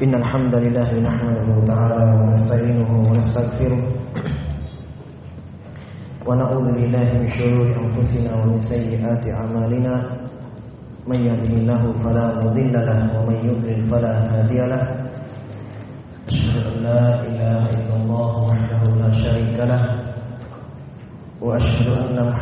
إن الحمد لله نحمده تعالى ونستعينه ونستغفره ونعوذ بالله من شرور أنفسنا ومن سيئات أعمالنا من يهده الله فلا مضل له ومن يضلل فلا هادي له أشهد أن لا إله إلا الله وحده لا شريك له وأشهد أن محمدا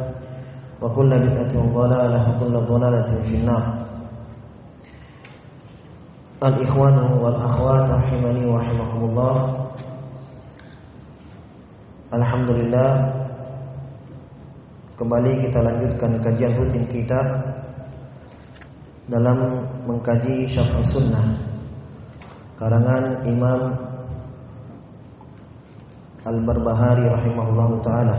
وكل بدعة ضلالة وكل ضلالة في النار الإخوان والأخوات رحمني ورحمكم الله Alhamdulillah Kembali kita lanjutkan kajian rutin kita Dalam mengkaji Syafah Sunnah Karangan Imam Al-Barbahari rahimahullah ta'ala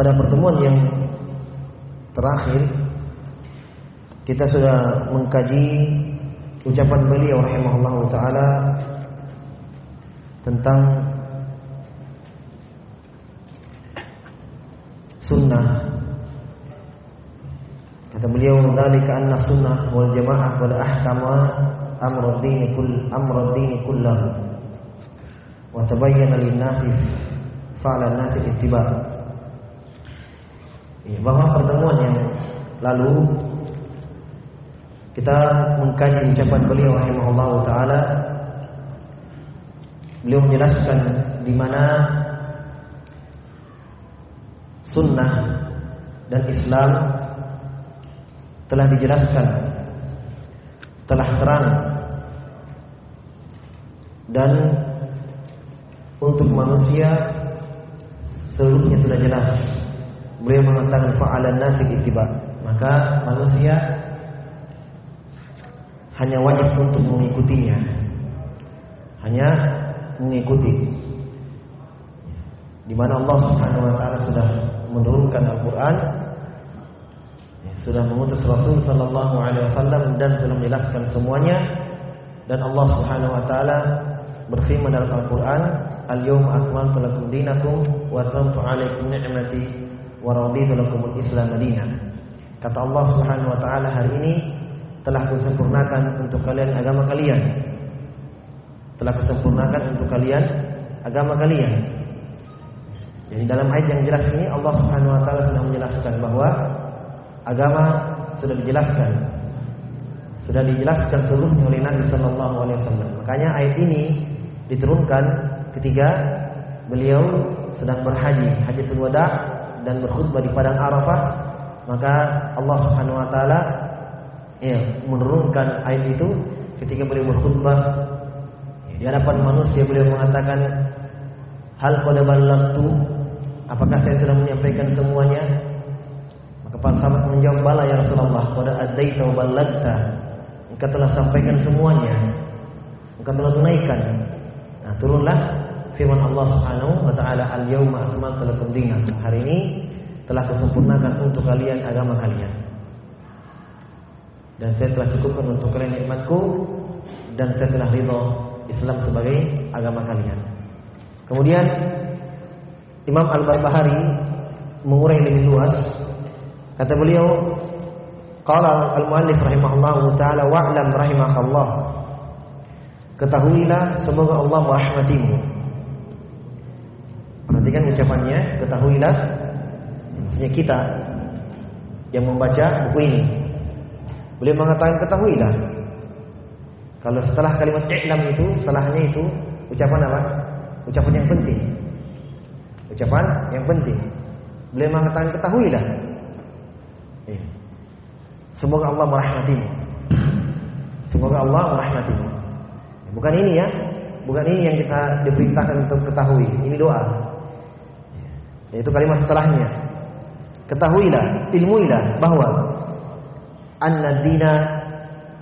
Pada pertemuan yang terakhir kita sudah mengkaji ucapan beliau rahimahullah taala tentang sunnah. Kata beliau dzalika anna sunnah wal jamaah wal ahkama amrud dini kull amrud dini kullahu wa tabayyana lin-nasi fa'ala an-nasi ittiba' bahwa pertemuan yang lalu kita mengkaji ucapan beliau rahimahullah taala. Beliau menjelaskan di mana sunnah dan Islam telah dijelaskan telah terang dan untuk manusia seluruhnya sudah jelas Beliau mengatakan fa'alan nasi ittiba. Maka manusia hanya wajib untuk mengikutinya. Hanya mengikuti. Di mana Allah Subhanahu wa taala sudah menurunkan Al-Qur'an sudah mengutus Rasul sallallahu alaihi wasallam dan sudah menjelaskan semuanya dan Allah Subhanahu wa taala berfirman dalam Al-Qur'an Al-yawma akmaltu lakum dinakum wa atmamtu 'alaikum ni'mati waraditu lakumul Islam Madinah. Kata Allah Subhanahu wa taala hari ini telah kusempurnakan untuk kalian agama kalian. Telah kusempurnakan untuk kalian agama kalian. Jadi dalam ayat yang jelas ini Allah Subhanahu wa taala sudah menjelaskan bahwa agama sudah dijelaskan. Sudah dijelaskan seluruhnya oleh Nabi sallallahu alaihi wasallam. Makanya ayat ini diturunkan ketika beliau sedang berhaji, hajatul wada' dan berkhutbah di padang Arafah, maka Allah Subhanahu wa taala ya, menurunkan ayat itu ketika beliau berkhutbah. Di hadapan manusia beliau mengatakan hal qad ballagtu? Apakah saya sudah menyampaikan semuanya? Maka para sahabat menjawab bala ya Rasulullah qad addaita wa ballagta. Engkau telah sampaikan semuanya. Engkau telah tunaikan. Nah turunlah firman Allah Subhanahu wa taala al-yauma akmaltu lakum dinakum. Hari ini telah kusempurnakan untuk kalian agama kalian. Dan saya telah cukupkan untuk kalian nikmatku dan saya telah ridho Islam sebagai agama kalian. Kemudian Imam Al-Barbahari mengurai lebih luas. Kata beliau, qala al-muallif rahimahullahu taala wa'lam rahimakallah. Ketahuilah semoga Allah merahmatimu. Perhatikan ucapannya, ketahuilah maksudnya kita yang membaca buku ini. Beliau mengatakan ketahuilah. Kalau setelah kalimat i'lam itu, setelahnya itu ucapan apa? Ucapan yang penting. Ucapan yang penting. Beliau mengatakan ketahuilah. Iya. Semoga Allah merahmatimu. Semoga Allah merahmatimu. Bukan ini ya, bukan ini yang kita diperintahkan untuk ketahui. Ini doa. Yaitu kalimat setelahnya. Ketahuilah, ilmuilah bahwa an-dina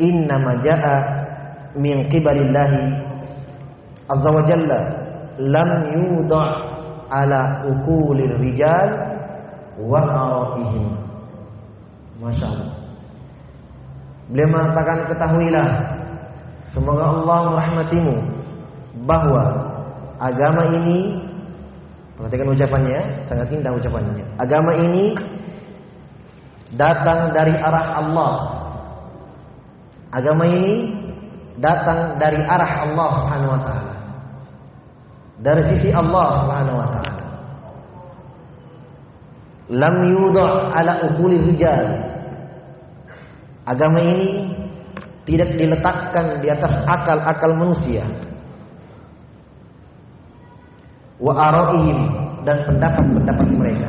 inna maja'a min qibalillahi azza wa jalla lam yudha' ala ukulir rijal wa arahihim. Masya. Beliau mengatakan ketahuilah semoga Allah merahmatimu bahwa agama ini perhatikan ucapannya sangat indah ucapannya. Agama ini datang dari arah Allah. Agama ini datang dari arah Allah Subhanahu wa taala. Dari sisi Allah Subhanahu wa taala. Lam yudha ala ukuli rijal. Agama ini tidak diletakkan di atas akal-akal manusia. Wa araihim dan pendapat-pendapat mereka.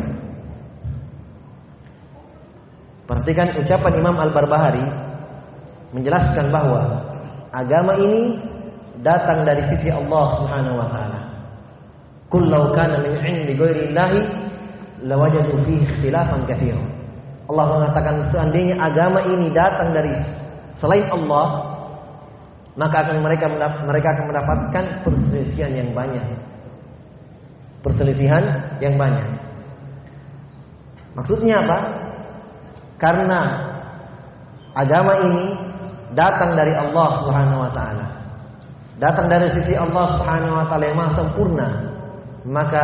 Perhatikan ucapan Imam Al-Barbahari menjelaskan bahwa agama ini datang dari sisi Allah Subhanahu wa taala. Kullau kana min 'indi ghairi Allah lawajadu fihi ikhtilafan katsiran. Allah mengatakan seandainya agama ini datang dari selain Allah, maka akan mereka mereka akan mendapatkan perselisihan yang banyak. Perselisihan yang banyak. Maksudnya apa? Karena agama ini datang dari Allah Subhanahu wa taala. Datang dari sisi Allah Subhanahu wa taala yang maha sempurna. Maka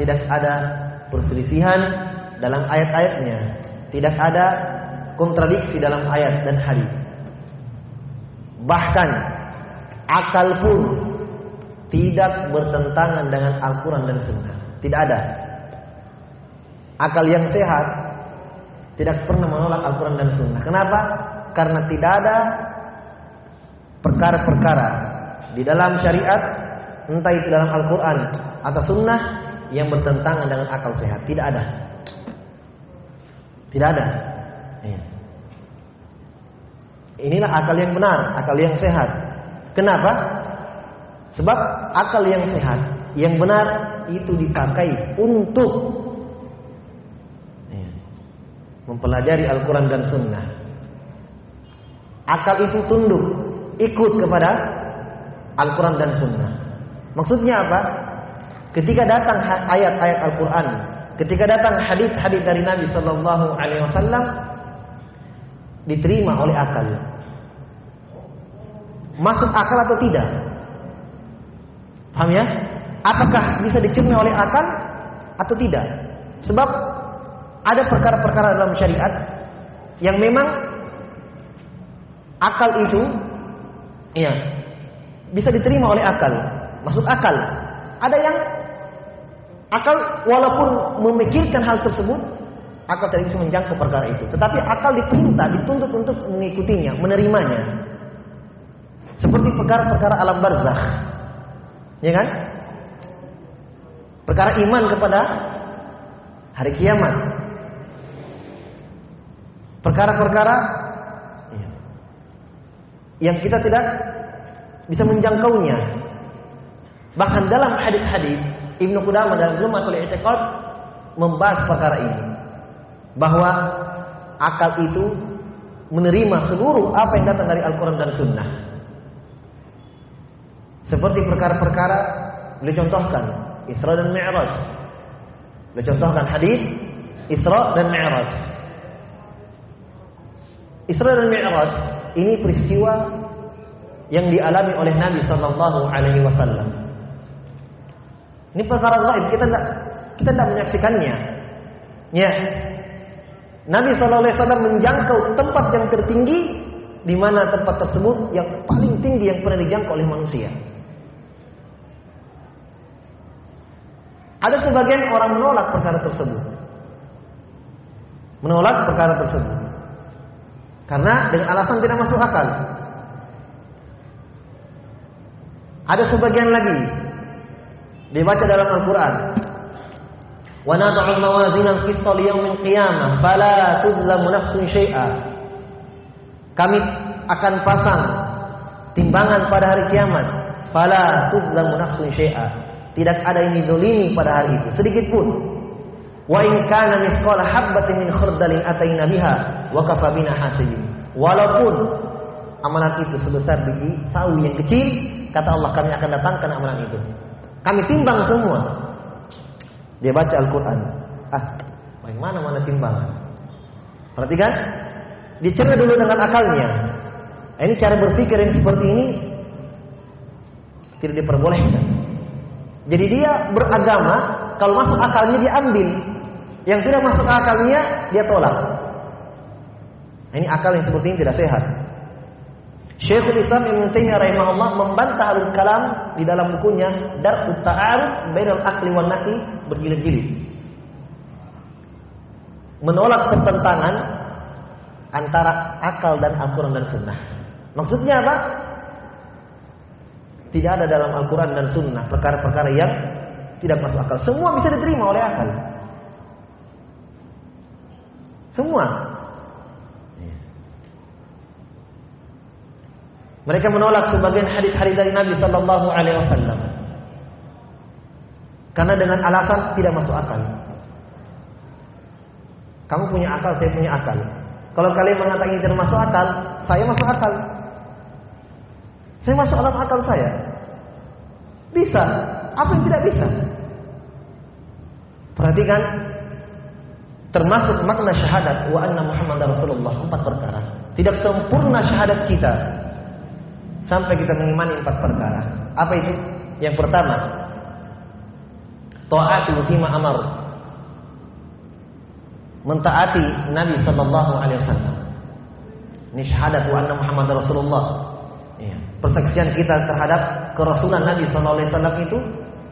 tidak ada perselisihan dalam ayat-ayatnya tidak ada kontradiksi dalam ayat dan hadis. Bahkan akal pun tidak bertentangan dengan Al-Quran dan Sunnah. Tidak ada. Akal yang sehat tidak pernah menolak Al-Quran dan Sunnah. Kenapa? Karena tidak ada perkara-perkara di dalam syariat, entah itu dalam Al-Quran atau Sunnah yang bertentangan dengan akal sehat. Tidak ada. Tidak ada. Iya. Inilah akal yang benar, akal yang sehat. Kenapa? Sebab akal yang sehat, yang benar itu dipakai untuk iya, mempelajari Al-Quran dan Sunnah. Akal itu tunduk, ikut kepada Al-Quran dan Sunnah. Maksudnya apa? Ketika datang ayat-ayat Al-Quran Ketika datang hadis-hadis dari Nabi Shallallahu Alaihi Wasallam diterima oleh akal. Masuk akal atau tidak? Paham ya? Apakah bisa dicerna oleh akal atau tidak? Sebab ada perkara-perkara dalam syariat yang memang akal itu ya bisa diterima oleh akal. Masuk akal. Ada yang Akal walaupun memikirkan hal tersebut, akal tidak bisa menjangkau perkara itu. Tetapi akal diperintah, dituntut untuk mengikutinya, menerimanya. Seperti perkara-perkara alam barzakh. Ya kan? Perkara iman kepada hari kiamat. Perkara-perkara yang kita tidak bisa menjangkaunya. Bahkan dalam hadis-hadis Ibnu Qudamah dalam Lumatul I'tiqad membahas perkara ini bahwa akal itu menerima seluruh apa yang datang dari Al-Quran dan Sunnah. Seperti perkara-perkara boleh contohkan Isra dan Mi'raj. Boleh contohkan hadis Isra dan Mi'raj. Isra dan Mi'raj ini peristiwa yang dialami oleh Nabi Sallallahu Alaihi Wasallam. Ini perkara gaib, kita tidak kita tidak menyaksikannya. Ya. Nabi SAW menjangkau tempat yang tertinggi di mana tempat tersebut yang paling tinggi yang pernah dijangkau oleh manusia. Ada sebagian orang menolak perkara tersebut. Menolak perkara tersebut. Karena dengan alasan tidak masuk akal. Ada sebagian lagi dibaca dalam Al-Qur'an. Wa nad'u al-mawazin al-qista li qiyamah fala tuzlamu nafsun syai'a. Kami akan pasang timbangan pada hari kiamat, fala tuzlamu nafsun syai'a. Tidak ada yang didolimi pada hari itu sedikit pun. Wa in kana mithqala habatin min khardalin ataina biha wa kafa bina hasibin. Walaupun amalan itu sebesar biji sawi yang kecil, kata Allah kami akan datangkan amalan itu. Kami timbang semua. Dia baca Al-Quran. Ah, bagaimana mana timbangan? Perhatikan, dicerna dulu dengan akalnya. Ini cara berpikir yang seperti ini tidak diperbolehkan. Jadi dia beragama, kalau masuk akalnya dia ambil. Yang tidak masuk akalnya dia tolak. Ini akal yang seperti ini tidak sehat. Syekhul Islam Ibn Taimiyah rahimahullah membantah alul kalam di dalam bukunya Darut Ta'aruf Bainal Akli wan Naqli berjilid-jilid. Menolak pertentangan antara akal dan Al-Quran dan Sunnah. Maksudnya apa? Tidak ada dalam Al-Quran dan Sunnah perkara-perkara yang tidak masuk akal. Semua bisa diterima oleh akal. Semua. Mereka menolak sebagian hadis-hadis dari Nabi Shallallahu Alaihi Wasallam karena dengan alasan tidak masuk akal. Kamu punya akal, saya punya akal. Kalau kalian mengatakan tidak masuk akal, saya masuk akal. Saya masuk dalam akal saya. Bisa. Apa yang tidak bisa? Perhatikan termasuk makna syahadat wa anna Muhammad Rasulullah empat perkara. Tidak sempurna syahadat kita sampai kita mengimani empat perkara. Apa itu? Yang pertama, taatu fima amar. Mentaati Nabi sallallahu alaihi wasallam. Ini syahadat wa anna Muhammad Rasulullah. Ya. Kita terhadap kerasulan Nabi wasallam itu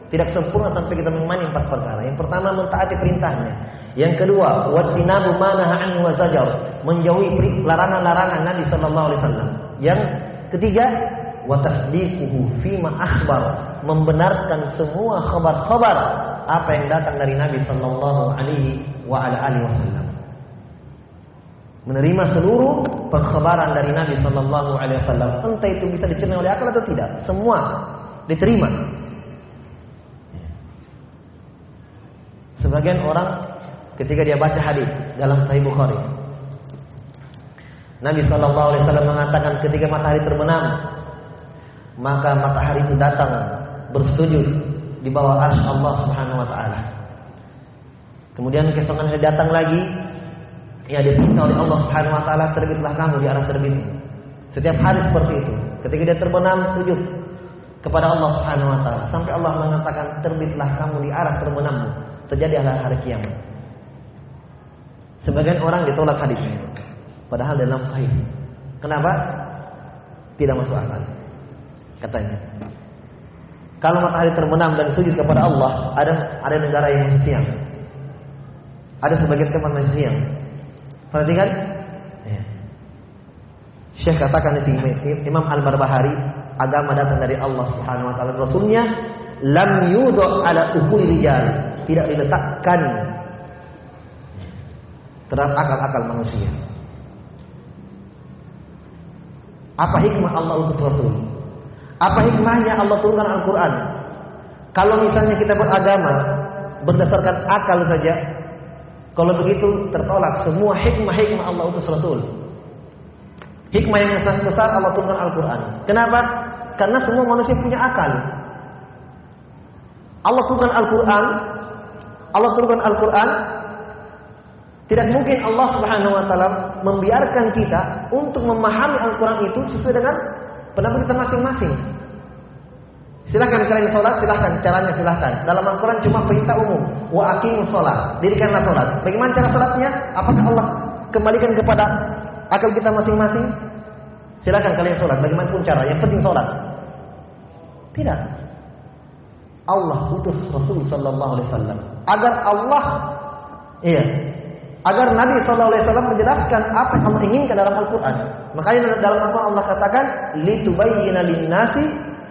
tidak sempurna sampai kita mengimani empat perkara. Yang pertama mentaati perintahnya. Yang kedua, wattinabu manaha anhu wa zajar, menjauhi larangan-larangan Nabi sallallahu alaihi wasallam. Yang ketiga, wa tasdiquhu fima akhbar, membenarkan semua khabar-khabar apa yang datang dari Nabi sallallahu alaihi wasallam. Menerima seluruh pengkhabaran dari Nabi sallallahu alaihi wasallam, entah itu bisa dicerna oleh akal atau tidak, semua diterima. Sebagian orang ketika dia baca hadis dalam Sahih Bukhari, Nabi Shallallahu Alaihi Wasallam mengatakan ketika matahari terbenam, maka matahari itu datang bersujud di bawah arsy Allah Subhanahu Wa Taala. Kemudian keesokan hari datang lagi, ya diperintah oleh Allah Subhanahu Wa Taala terbitlah kamu di arah terbit. Setiap hari seperti itu. Ketika dia terbenam sujud kepada Allah Subhanahu Wa Taala sampai Allah mengatakan terbitlah kamu di arah terbenammu terjadi adalah hari kiamat. Sebagian orang ditolak hadisnya. Padahal dalam sahih. Kenapa? Tidak masuk akal. Katanya. Kalau matahari terbenam dan sujud kepada Allah, ada ada negara yang siang. Ada sebagian teman masih siang. Perhatikan. Ya. Syekh katakan di Imam Al-Barbahari, agama datang dari Allah Subhanahu wa taala. Rasulnya lam yudhu ala ukul rijal tidak diletakkan terhadap akal-akal manusia. Apa hikmah Allah untuk Rasul? Apa hikmahnya Allah turunkan Al-Quran? Kalau misalnya kita beragama berdasarkan akal saja, kalau begitu tertolak semua hikmah-hikmah Allah untuk Rasul. Hikmah yang sangat besar Allah turunkan Al-Quran. Kenapa? Karena semua manusia punya akal. Allah turunkan Al-Quran Allah turunkan Al-Quran tidak mungkin Allah Subhanahu Wa Taala membiarkan kita untuk memahami Al-Quran itu sesuai dengan pendapat kita masing-masing. Silahkan kalian sholat, silahkan caranya silahkan. Dalam Al-Quran cuma perintah umum. Wa aqimu sholat, dirikanlah sholat. Bagaimana cara sholatnya? Apakah Allah kembalikan kepada akal kita masing-masing? Silahkan kalian sholat. Bagaimanapun cara, yang penting sholat. Tidak. Allah utus Rasul sallallahu alaihi wasallam agar Allah iya agar Nabi sallallahu alaihi wasallam menjelaskan apa yang Allah inginkan dalam Al-Qur'an. Makanya dalam Al-Qur'an Allah katakan litubayyana lin-nasi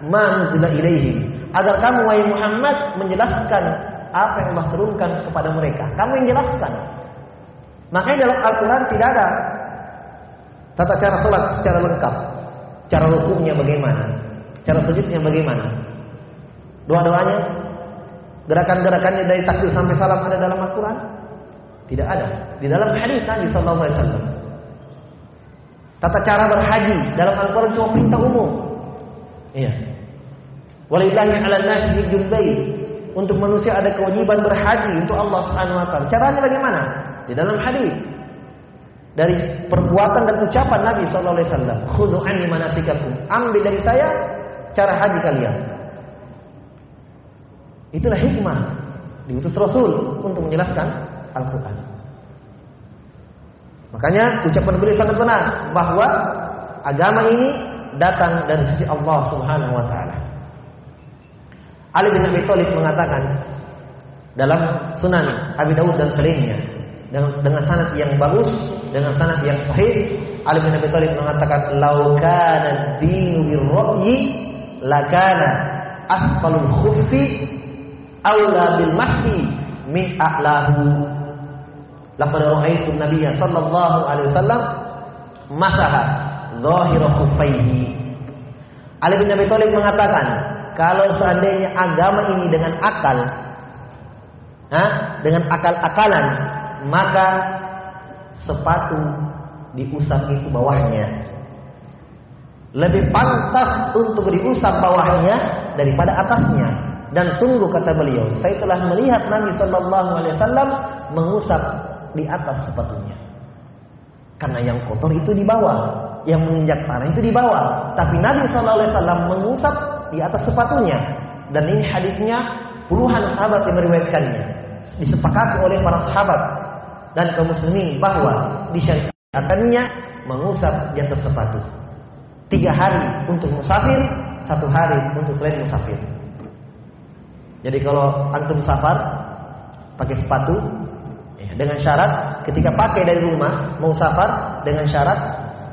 ma nuzila ilaihim. Agar kamu wahai Muhammad menjelaskan apa yang Allah turunkan kepada mereka. Kamu yang jelaskan. Makanya dalam Al-Qur'an tidak ada tata cara salat secara lengkap. Cara rukunya bagaimana? Cara sujudnya bagaimana? Doa-doanya, gerakan-gerakannya dari takbir sampai salam ada dalam Al-Quran? Tidak ada. Di dalam hadis Nabi Sallallahu Alaihi Wasallam. Tata cara berhaji dalam Al-Quran cuma perintah umum. Iya. Walillahi ala nasi hijjul Untuk manusia ada kewajiban berhaji untuk Allah Subhanahu wa taala. Caranya bagaimana? Di dalam hadis. Dari perbuatan dan ucapan Nabi sallallahu alaihi wasallam, "Khudhu anni manasikakum." Ambil dari saya cara haji kalian. Itulah hikmah diutus Rasul untuk menjelaskan Al-Quran. Makanya ucapan beliau sangat benar bahwa agama ini datang dari sisi Allah Subhanahu wa taala. Ali bin Abi Thalib mengatakan dalam Sunan Abi Dawud dan selainnya dengan, dengan sanad yang bagus, dengan sanad yang sahih, Ali bin Abi Thalib mengatakan lau kana dinu birra'yi lakana asfalul khuffi aula bil mahdi min a'lahu. Laqad ra'aytu Nabiyya sallallahu alaihi wasallam masaha zahira khuffaihi. Ali bin Abi Thalib mengatakan, kalau seandainya agama ini dengan akal, ha, dengan akal-akalan, maka sepatu diusap itu bawahnya. Lebih pantas untuk diusap bawahnya daripada atasnya. Dan sungguh kata beliau, saya telah melihat Nabi Shallallahu Alaihi Wasallam mengusap di atas sepatunya. Karena yang kotor itu di bawah, yang menginjak tanah itu di bawah. Tapi Nabi Shallallahu Alaihi Wasallam mengusap di atas sepatunya. Dan ini hadisnya puluhan sahabat yang meriwayatkannya. Disepakati oleh para sahabat dan kaum muslimin bahwa disyariatkannya mengusap di atas sepatu. Tiga hari untuk musafir, satu hari untuk selain musafir. Jadi kalau antum safar pakai sepatu ya, dengan syarat ketika pakai dari rumah mau safar dengan syarat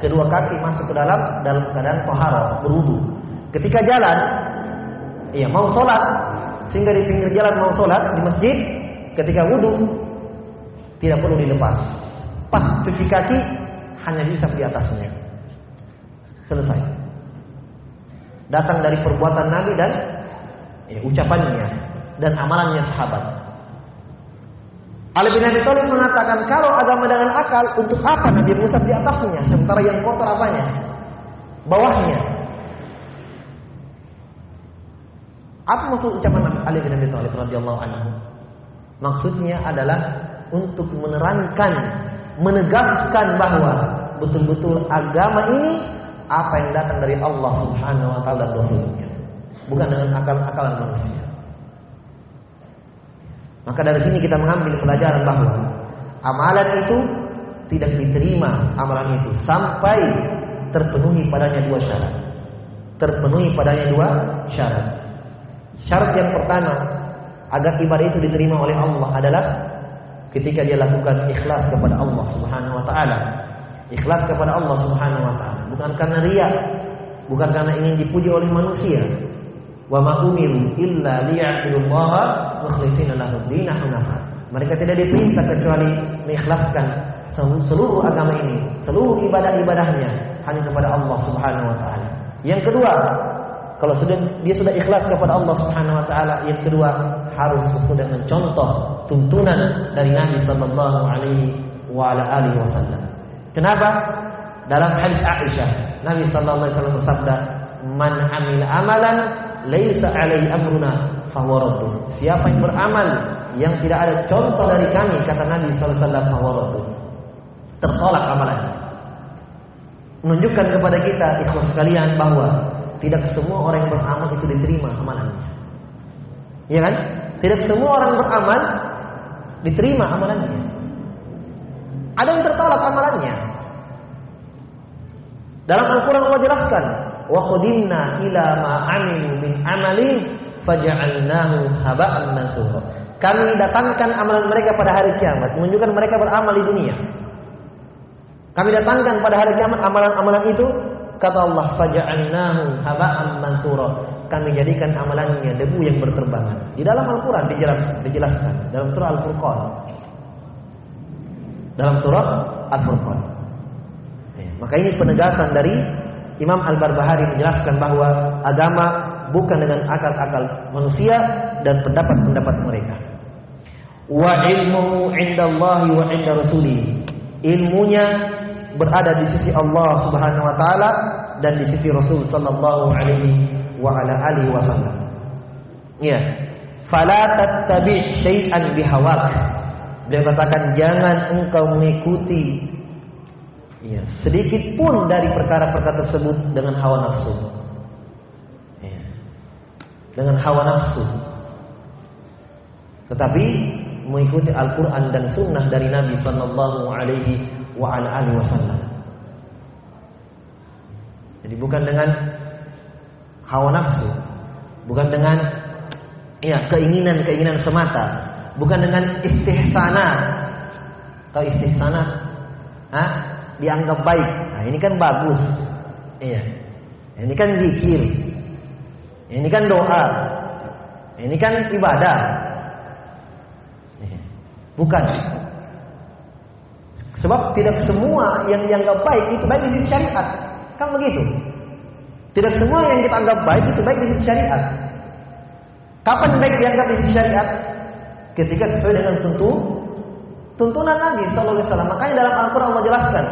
kedua kaki masuk ke dalam dalam keadaan tohara berwudu. Ketika jalan, iya mau sholat sehingga di pinggir jalan mau sholat di masjid ketika wudhu tidak perlu dilepas. Pas cuci kaki hanya bisa di atasnya. Selesai. Datang dari perbuatan Nabi dan ya, ucapannya dan amalannya sahabat. Ali bin Abi Thalib mengatakan kalau agama dengan akal untuk apa Nabi Musa di atasnya sementara yang kotor apanya? Bawahnya. Apa maksud ucapan Ali bin Abi Thalib radhiyallahu anhu? Maksudnya adalah untuk menerangkan, menegaskan bahwa betul-betul agama ini apa yang datang dari Allah Subhanahu wa taala dan Rasulnya bukan dengan akal-akalan manusia. Maka dari sini kita mengambil pelajaran bahwa amalan itu tidak diterima amalan itu sampai terpenuhi padanya dua syarat. Terpenuhi padanya dua syarat. Syarat yang pertama agar ibadah itu diterima oleh Allah adalah ketika dia lakukan ikhlas kepada Allah Subhanahu wa taala. Ikhlas kepada Allah Subhanahu wa taala, bukan karena riya, bukan karena ingin dipuji oleh manusia, Wa ma umiru illa liya'budullaha mukhlishina lahu hunafa. Mereka tidak diperintah kecuali mengikhlaskan seluruh agama ini, seluruh ibadah-ibadahnya hanya kepada Allah Subhanahu wa taala. Yang kedua, kalau sudah dia sudah ikhlas kepada Allah Subhanahu wa taala, yang kedua harus sesuai dengan contoh tuntunan dari Nabi sallallahu alaihi wa ala alihi wasallam. Kenapa? Dalam hadis Aisyah, Nabi sallallahu alaihi wasallam bersabda, "Man amil amalan laisa alaihi amruna fahuwa Siapa yang beramal yang tidak ada contoh dari kami kata Nabi sallallahu alaihi wasallam Tertolak amalannya. Menunjukkan kepada kita ikhlas sekalian bahwa tidak semua orang yang beramal itu diterima amalannya. Ya kan? Tidak semua orang beramal diterima amalannya. Ada yang tertolak amalannya. Dalam Al-Quran Allah jelaskan wa qadimna ila ma amilu min amali faj'alnahu haba'an mansura. Kami datangkan amalan mereka pada hari kiamat, menunjukkan mereka beramal di dunia. Kami datangkan pada hari kiamat amalan-amalan itu, kata Allah, faj'alnahu haba'an mansura. Kami jadikan amalannya debu yang berterbangan. Di dalam Al-Qur'an dijelas, dijelaskan dalam surah Al-Furqan. Dalam surah Al-Furqan. Ya, maka ini penegasan dari Imam Al-Barbahari menjelaskan bahwa agama bukan dengan akal-akal manusia dan pendapat-pendapat mereka. Wa ilmuhu indallahi wa inda rasuli. Ilmunya berada di sisi Allah Subhanahu wa taala dan di sisi Rasul sallallahu alaihi wa ala alihi wasallam. Ya. Fala tattabi' syai'an bihawak. Dia katakan jangan engkau mengikuti Ya, sedikit pun dari perkara-perkara tersebut dengan hawa nafsu. Dengan hawa nafsu. Tetapi mengikuti Al-Quran dan Sunnah dari Nabi Sallallahu Alaihi Wasallam. Jadi bukan dengan hawa nafsu, bukan dengan ya keinginan-keinginan semata, bukan dengan istihsanat atau istihsanat, Hah? dianggap baik. Nah, ini kan bagus. Iya. Ini kan zikir. Ini kan doa. Ini kan ibadah. Iya. Bukan. Sebab tidak semua yang dianggap baik itu baik di syariat. Kan begitu. Tidak semua yang kita anggap baik itu baik di syariat. Kapan baik dianggap di syariat? Ketika sesuai dengan tentu tuntunan Nabi Sallallahu Alaihi Wasallam. Makanya dalam Al-Quran Allah jelaskan,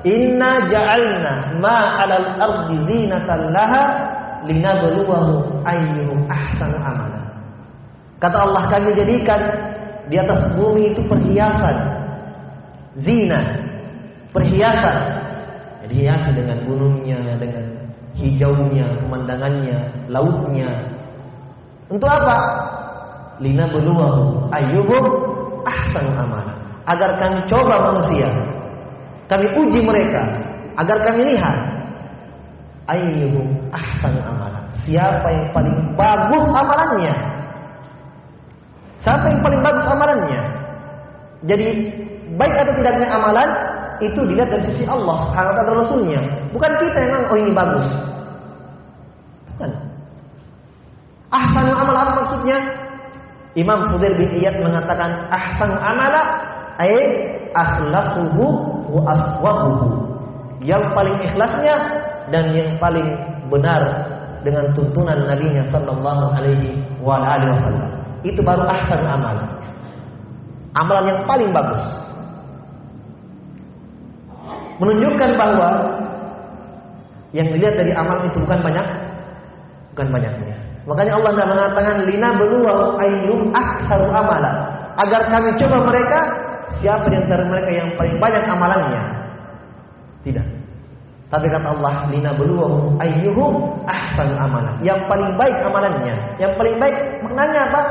Inna ja'alna ma 'alal ardi zinatan laha linabluwahum ayyuhum ahsanu amala. Kata Allah kami jadikan di atas bumi itu perhiasan, zina, perhiasan. Jadi hiasi dengan gunungnya, dengan hijaunya, pemandangannya, lautnya. Untuk apa? Lina beluahu ayyuhum ahsanu amala. Agar kami coba manusia kami uji mereka agar kami lihat ayyuhum ahsan amalan. Siapa yang paling bagus amalannya? Siapa yang paling bagus amalannya? Jadi baik atau tidaknya amalan itu dilihat dari sisi Allah Subhanahu wa Rasulnya. Bukan kita yang oh ini bagus. Bukan. Ahsan amalan maksudnya Imam Fudail bin Iyad mengatakan ahsan amala ay akhlasuhu wa aswabuhu. Yang paling ikhlasnya dan yang paling benar dengan tuntunan Nabi-Nya sallallahu alaihi wasallam. Itu baru ahsan amal. Amalan yang paling bagus. Menunjukkan bahwa yang dilihat dari amal itu bukan banyak, bukan banyaknya. Makanya Allah tidak mengatakan lina beluwa ayyum aktsaru amala agar kami coba mereka siapa di antara mereka yang paling banyak amalannya? Tidak. Tapi kata Allah, lina beluwahum ayyuhum ahsan amalan. Yang paling baik amalannya. Yang paling baik maknanya apa?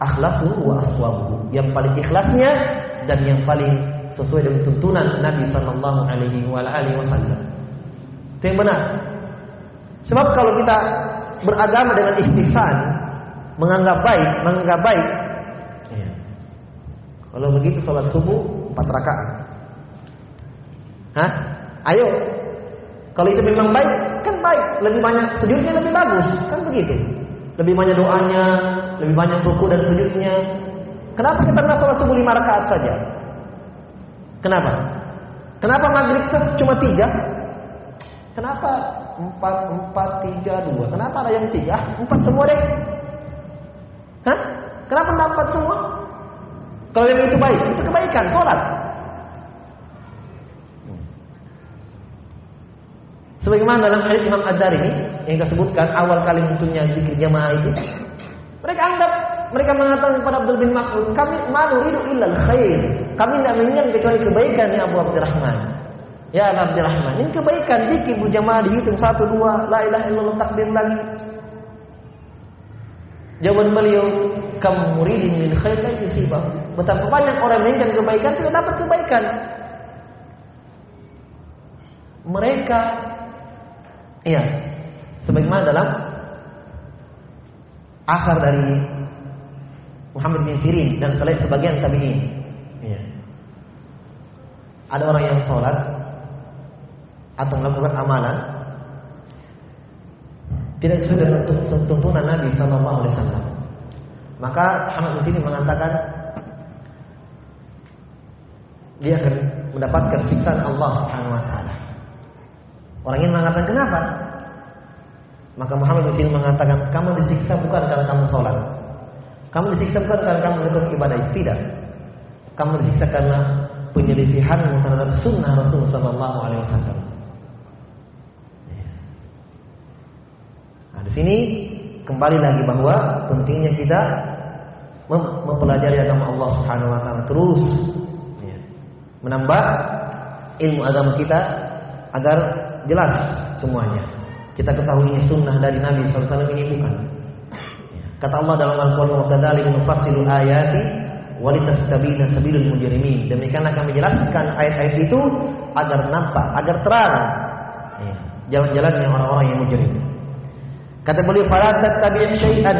Akhlasu wa aswabuhu. Yang paling ikhlasnya dan yang paling sesuai dengan tuntunan Nabi sallallahu alaihi wasallam. Itu yang benar. Sebab kalau kita beragama dengan istihsan, menganggap baik, menganggap baik, kalau begitu sholat subuh empat rakaat. Hah? Ayo. Kalau itu memang baik, kan baik. Lebih banyak sujudnya lebih bagus, kan begitu. Lebih banyak doanya, lebih banyak ruku dan sujudnya. Kenapa kita pernah sholat subuh lima rakaat saja? Kenapa? Kenapa maghrib cuma tiga? Kenapa empat empat tiga dua? Kenapa ada yang tiga? Empat semua deh. Hah? Kenapa empat semua? Kalau yang itu baik, itu kebaikan, sholat. Sebagaimana dalam hadis Imam Ad-Dar ini yang kita sebutkan awal kali munculnya zikir jamaah itu, mereka anggap mereka mengatakan kepada Abdul bin Mas'ud, kami malu ridu illal khair. Kami tidak menginginkan kecuali kebaikan ya Abu Abdurrahman. Ya Abdurrahman, ini kebaikan zikir berjamaah dihitung satu dua, la ilaha illallah takbir lagi. Jawaban beliau, kamu muridin min khair la yusibah. Betapa banyak orang menginginkan kebaikan tidak dapat kebaikan. Mereka iya, sebagaimana dalam asar dari Muhammad bin Sirin dan selain sebagian tabi'in. Ya. Ada orang yang sholat atau melakukan amalan tidak sesuai dengan tuntunan Nabi Sallallahu Alaihi Wasallam. Maka Muhammad bin Sirin mengatakan dia akan mendapatkan siksaan Allah Subhanahu Wa Taala. Orang ini mengatakan kenapa? Maka Muhammad bin mengatakan kamu disiksa bukan karena kamu sholat, kamu disiksa bukan karena kamu melakukan ibadah tidak. Kamu disiksa karena penyelisihan terhadap sunnah Rasul Sallallahu Alaihi Wasallam. Nah, di sini kembali lagi bahwa pentingnya kita mempelajari agama Allah Subhanahu Wa Taala terus, ya. menambah ilmu agama kita agar jelas semuanya. Kita ketahui sunnah dari Nabi SAW ini bukan Kata Allah dalam Al-Quran wa kadzalika nufassilu ayati walitastabina sabilul mujrimin. Demikianlah kami jelaskan ayat-ayat itu agar nampak, agar terang ya, jalan-jalannya orang-orang yang mujrim. Kata beliau fala tattabi' syai'an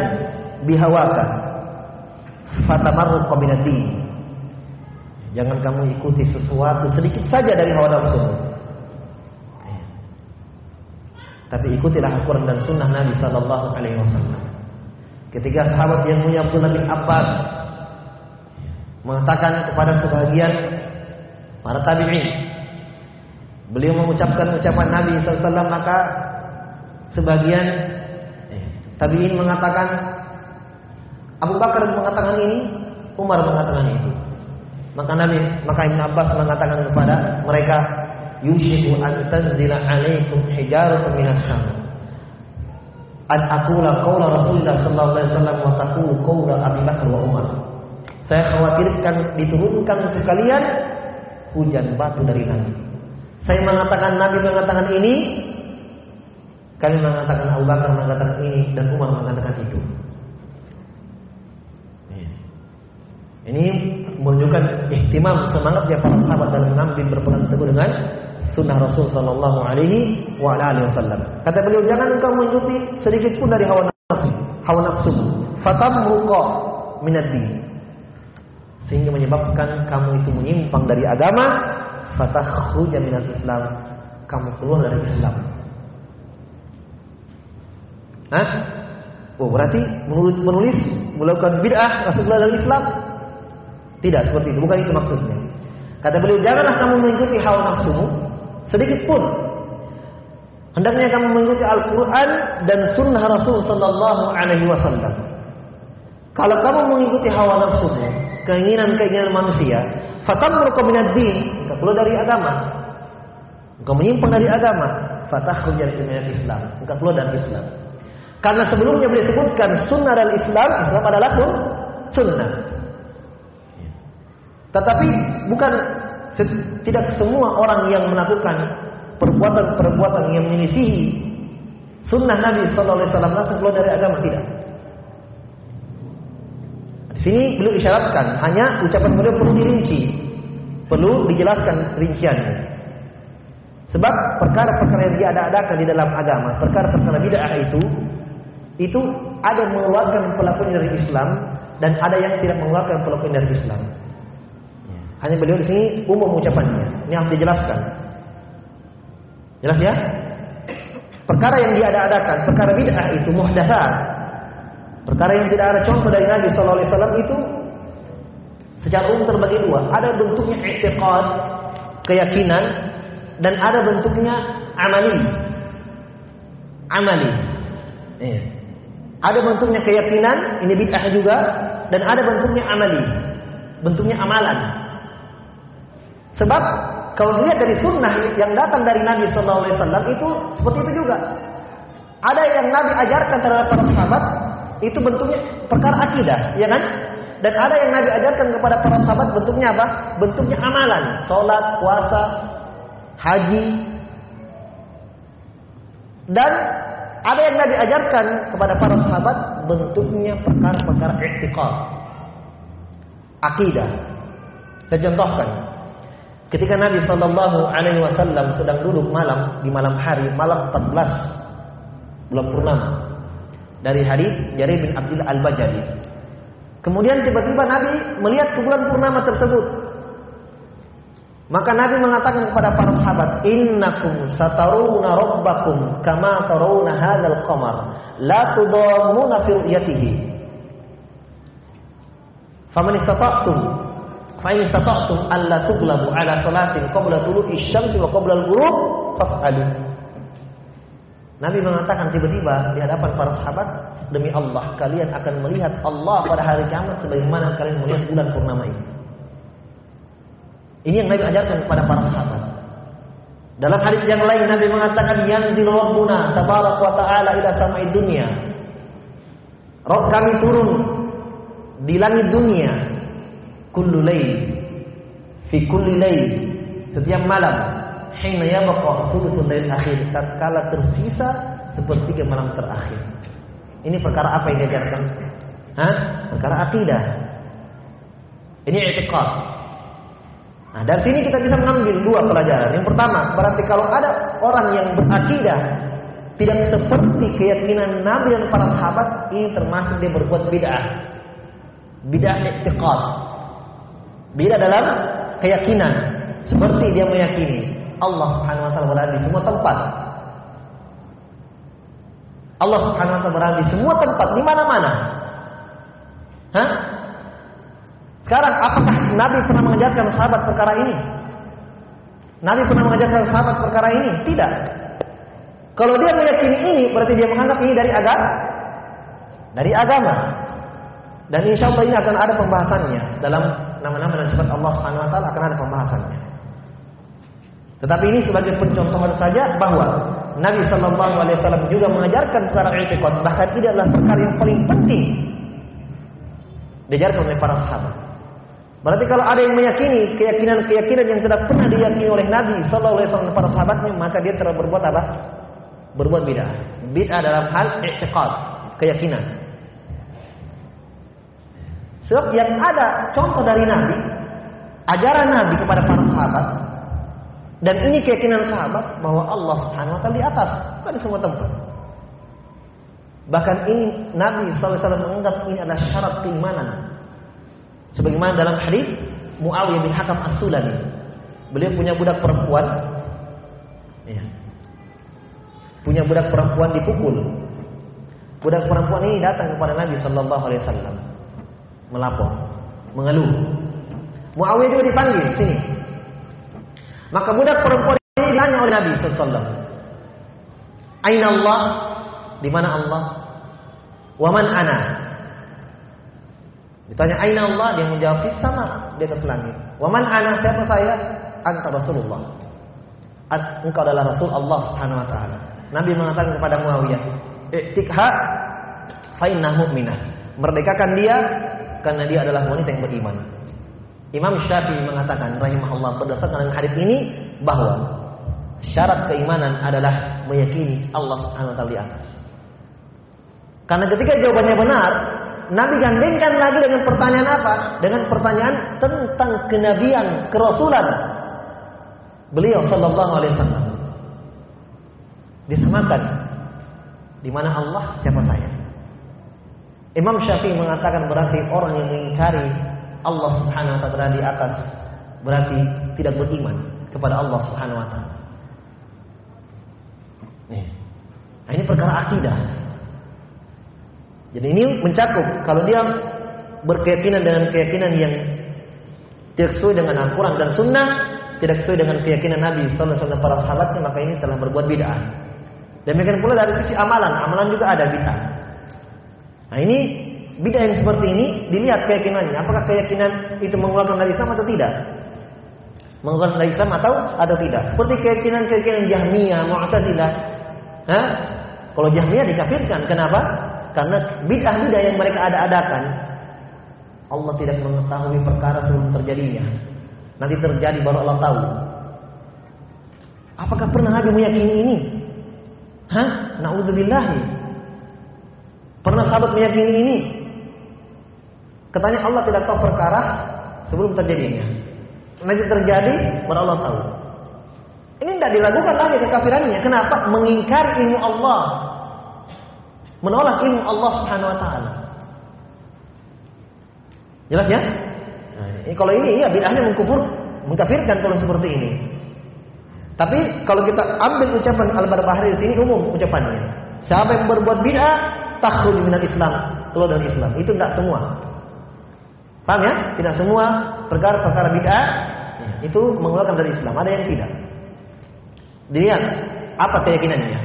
bihawaka fatamarruq min ad-din. Jangan kamu ikuti sesuatu sedikit saja dari hawa nafsu. Ya. Tapi ikutilah Al-Quran dan Sunnah Nabi Sallallahu Alaihi Wasallam. Ketika sahabat yang punya Abdullah bin Abbas mengatakan kepada sebagian para tabi'in beliau mengucapkan ucapan Nabi SAW maka sebagian eh, tabi'in mengatakan Abu Bakar mengatakan ini Umar mengatakan itu maka Nabi maka Ibn Abbas mengatakan kepada mereka yushiku an tanzila alaikum hijaratun minas sama an aqula qaula Rasulullah sallallahu alaihi wasallam wa taqulu qaula Abi Bakar wa Umar. Saya khawatirkan diturunkan untuk kalian hujan batu dari langit. Saya mengatakan Nabi mengatakan ini, kalian mengatakan Abu Bakar mengatakan ini dan Umar mengatakan itu. Iya. Ini menunjukkan ihtimam semangatnya para sahabat dalam mengambil berpegang teguh dengan sunnah Rasul Sallallahu Alaihi Wasallam. Kata beliau jangan engkau mengikuti sedikit pun dari hawa nafsu, hawa nafsu. Fatamruqa minaddi. Sehingga menyebabkan kamu itu menyimpang dari agama, fatakhruja minal Islam. Kamu keluar dari Islam. Hah? Oh, berarti menulis, menulis melakukan bid'ah masuk dalam Islam? Tidak seperti itu, bukan itu maksudnya. Kata beliau, janganlah kamu mengikuti hawa nafsumu, sedikit pun. Hendaknya kamu mengikuti Al-Quran dan Sunnah Rasul Sallallahu Alaihi Wasallam. Kalau kamu mengikuti hawa nafsu, keinginan-keinginan manusia, fatam minad din, engkau keluar dari agama. Engkau menyimpang dari agama, fatahul dari Islam, engkau keluar dari Islam. Karena sebelumnya boleh sebutkan sunnah dan Islam, Islam adalah sunnah. Tetapi bukan tidak semua orang yang melakukan perbuatan-perbuatan yang menyisihi sunnah Nabi Sallallahu Alaihi Wasallam langsung keluar dari agama tidak. Di sini belum disyaratkan, hanya ucapan beliau perlu dirinci, perlu dijelaskan rinciannya. Sebab perkara-perkara yang diada-adakan di dalam agama, perkara-perkara bid'ah itu, itu ada mengeluarkan pelakunya dari Islam dan ada yang tidak mengeluarkan pelakunya dari Islam. Hanya beliau di sini umum ucapannya. Ini harus dijelaskan. Jelas ya? Perkara yang diada-adakan, perkara bid'ah itu muhdatsat. Perkara yang tidak ada contoh dari Nabi sallallahu alaihi wasallam itu secara umum terbagi dua. Ada bentuknya i'tiqad, keyakinan dan ada bentuknya amali. Amali. Iya. Ada bentuknya keyakinan, ini bid'ah juga dan ada bentuknya amali. Bentuknya amalan. Sebab kalau dilihat dari sunnah yang datang dari Nabi Wasallam itu seperti itu juga. Ada yang Nabi ajarkan terhadap para sahabat itu bentuknya perkara akidah, ya kan? Dan ada yang Nabi ajarkan kepada para sahabat bentuknya apa? Bentuknya amalan, sholat, puasa, haji. Dan ada yang Nabi ajarkan kepada para sahabat bentuknya perkara-perkara etikal, akidah. Saya contohkan, Ketika Nabi Shallallahu Alaihi Wasallam sedang duduk malam di malam hari malam 14 bulan purnama, Dari hadis Jarir bin Abdullah Al-Bajali. Kemudian tiba-tiba Nabi melihat ke bulan purnama tersebut. Maka Nabi mengatakan kepada para sahabat, "Innakum sataruna rabbakum kama tarawna hadzal qamar, la tudammuna fi ru'yatihi." Faman istata'tum fa in alla tughlabu ala salatin qabla tulu'i syamsi wa qabla al-ghurub faf'alu. Nabi mengatakan tiba-tiba di hadapan para sahabat, demi Allah kalian akan melihat Allah pada hari kiamat sebagaimana kalian melihat bulan purnama ini. Ini yang Nabi ajarkan kepada para sahabat. Dalam hadis yang lain Nabi mengatakan yang Rabbuna tabarak wa ta'ala ila samai dunia. Roh kami turun di langit dunia kullu lail fi kulli setiap malam hina yabqa thuluthul lail akhir tatkala tersisa sepertiga malam terakhir. Ini perkara apa yang diajarkan? Hah? Perkara akidah. Ini i'tiqad. Nah, dari sini kita bisa mengambil dua pelajaran. Yang pertama, berarti kalau ada orang yang berakidah tidak seperti keyakinan Nabi dan para sahabat, ini termasuk dia berbuat bid'ah. Bid'ah i'tiqad. Bid'ah dalam keyakinan. Seperti dia meyakini Allah Subhanahu wa taala berada di semua tempat. Allah Subhanahu wa taala berada di semua tempat, di mana-mana. Hah? Sekarang apakah Nabi pernah mengajarkan sahabat perkara ini? Nabi pernah mengajarkan sahabat perkara ini? Tidak. Kalau dia meyakini ini, berarti dia menganggap ini dari agama. Dari agama. Dan insya Allah ini akan ada pembahasannya dalam nama-nama dan sifat Allah Subhanahu Wa Taala akan ada pembahasannya. Tetapi ini sebagai pencontohan saja bahwa Nabi Shallallahu Alaihi Wasallam juga mengajarkan secara etikot bahkan ini adalah perkara yang paling penting diajarkan oleh para sahabat. Berarti kalau ada yang meyakini keyakinan-keyakinan yang tidak pernah diyakini oleh Nabi Shallallahu Alaihi Wasallam para sahabatnya, maka dia telah berbuat apa? Berbuat bid'ah. Bid'ah dalam hal etikot keyakinan. Sebab yang ada contoh dari Nabi, ajaran Nabi kepada para sahabat dan ini keyakinan sahabat bahwa Allah Subhanahu wa taala di atas, pada semua tempat. Bahkan ini Nabi SAW menganggap ini adalah syarat keimanan. Sebagaimana dalam hadis Muawiyah bin Hakam As-Sulami. Beliau punya budak perempuan. Ya. Punya budak perempuan dipukul. Budak perempuan ini datang kepada Nabi Sallallahu Alaihi Wasallam melapor, mengeluh. Muawiyah juga dipanggil sini. Maka budak perempuan ini ditanya oleh Nabi SAW. Aina Allah? Di mana Allah? Waman ana? Ditanya Aina Allah? Dia menjawab di sama di atas langit. Waman ana? Siapa saya? Anta Rasulullah. Engkau adalah Rasul Allah Subhanahu wa taala. Nabi mengatakan kepada Muawiyah, "Iktikha fa innahu mu'minah." Merdekakan dia karena dia adalah wanita yang beriman. Imam Syafi'i mengatakan rahimahullah berdasarkan hadis ini bahwa syarat keimanan adalah meyakini Allah Subhanahu taala di atas. Karena ketika jawabannya benar, Nabi gandengkan lagi dengan pertanyaan apa? Dengan pertanyaan tentang kenabian, kerasulan. Beliau sallallahu alaihi wasallam disamakan di mana Allah siapa saya. Imam Syafi'i mengatakan berarti orang yang mengingkari Allah Subhanahu wa taala berada di atas berarti tidak beriman kepada Allah Subhanahu wa taala. Nah, ini perkara akidah. Jadi ini mencakup kalau dia berkeyakinan dengan keyakinan yang tidak sesuai dengan Al-Quran dan Sunnah, tidak sesuai dengan keyakinan Nabi Sallallahu Alaihi para sahabatnya, maka ini telah berbuat bid'ah. Demikian pula dari sisi amalan, amalan juga ada bid'ah. Nah ini Bidah yang seperti ini dilihat keyakinannya. Apakah keyakinan itu mengeluarkan dari Islam atau tidak? Mengeluarkan dari Islam atau atau tidak? Seperti keyakinan-keyakinan Jahmiyah, Mu'tazilah. Hah? Kalau Jahmiyah dikafirkan, kenapa? Karena bidah-bidah yang mereka ada-adakan Allah tidak mengetahui perkara sebelum terjadinya. Nanti terjadi baru Allah tahu. Apakah pernah Nabi meyakini ini? Hah? Nauzubillahi. Pernah sahabat meyakini ini? Katanya Allah tidak tahu perkara sebelum terjadinya. Nanti terjadi, baru Allah tahu. Ini tidak dilakukan lagi kekafirannya. Kenapa? Mengingkari ilmu Allah. Menolak ilmu Allah Subhanahu wa taala. Jelas ya? Nah, ini, kalau ini ya bid'ahnya mengkufur, mengkafirkan kalau seperti ini. Tapi kalau kita ambil ucapan Al-Barbahari di sini umum ucapannya. Siapa yang berbuat bid'ah takhruj minal Islam, keluar dari Islam. Itu tidak semua. Paham ya? Tidak semua perkara-perkara bid'ah ya, itu mengeluarkan dari Islam. Ada yang tidak. Dilihat apa keyakinannya.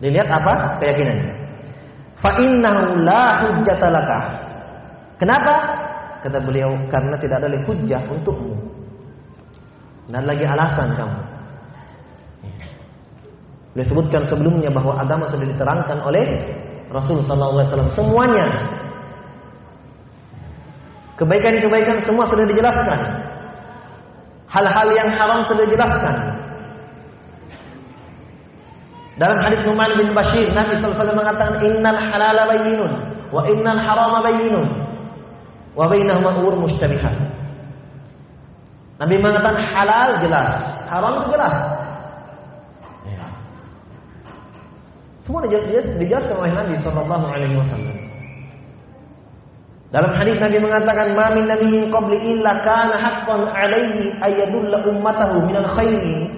Dilihat apa keyakinannya. Fa innahu la Kenapa? Kata beliau, karena tidak ada lagi hujjah untukmu. Dan lagi alasan kamu. Beliau sebutkan sebelumnya bahwa agama sudah diterangkan oleh Rasul Sallallahu Alaihi Wasallam semuanya. Kebaikan-kebaikan semua sudah dijelaskan. Hal-hal yang haram sudah dijelaskan. Dalam hadis Numan bin Bashir, Nabi Sallallahu Alaihi Wasallam mengatakan, Innal halala bayyinun, wa innal harama bayyinun. Wa bainahuma umur mustabihat. Nabi mengatakan halal jelas, haram jelas. Ya. Semua dijelaskan oleh Nabi Sallallahu Alaihi Wasallam. Dalam hadis Nabi mengatakan, "Ma min nabiyyin qabli illa kana haqqan 'alaihi ayadulla ummatahu min al-khairi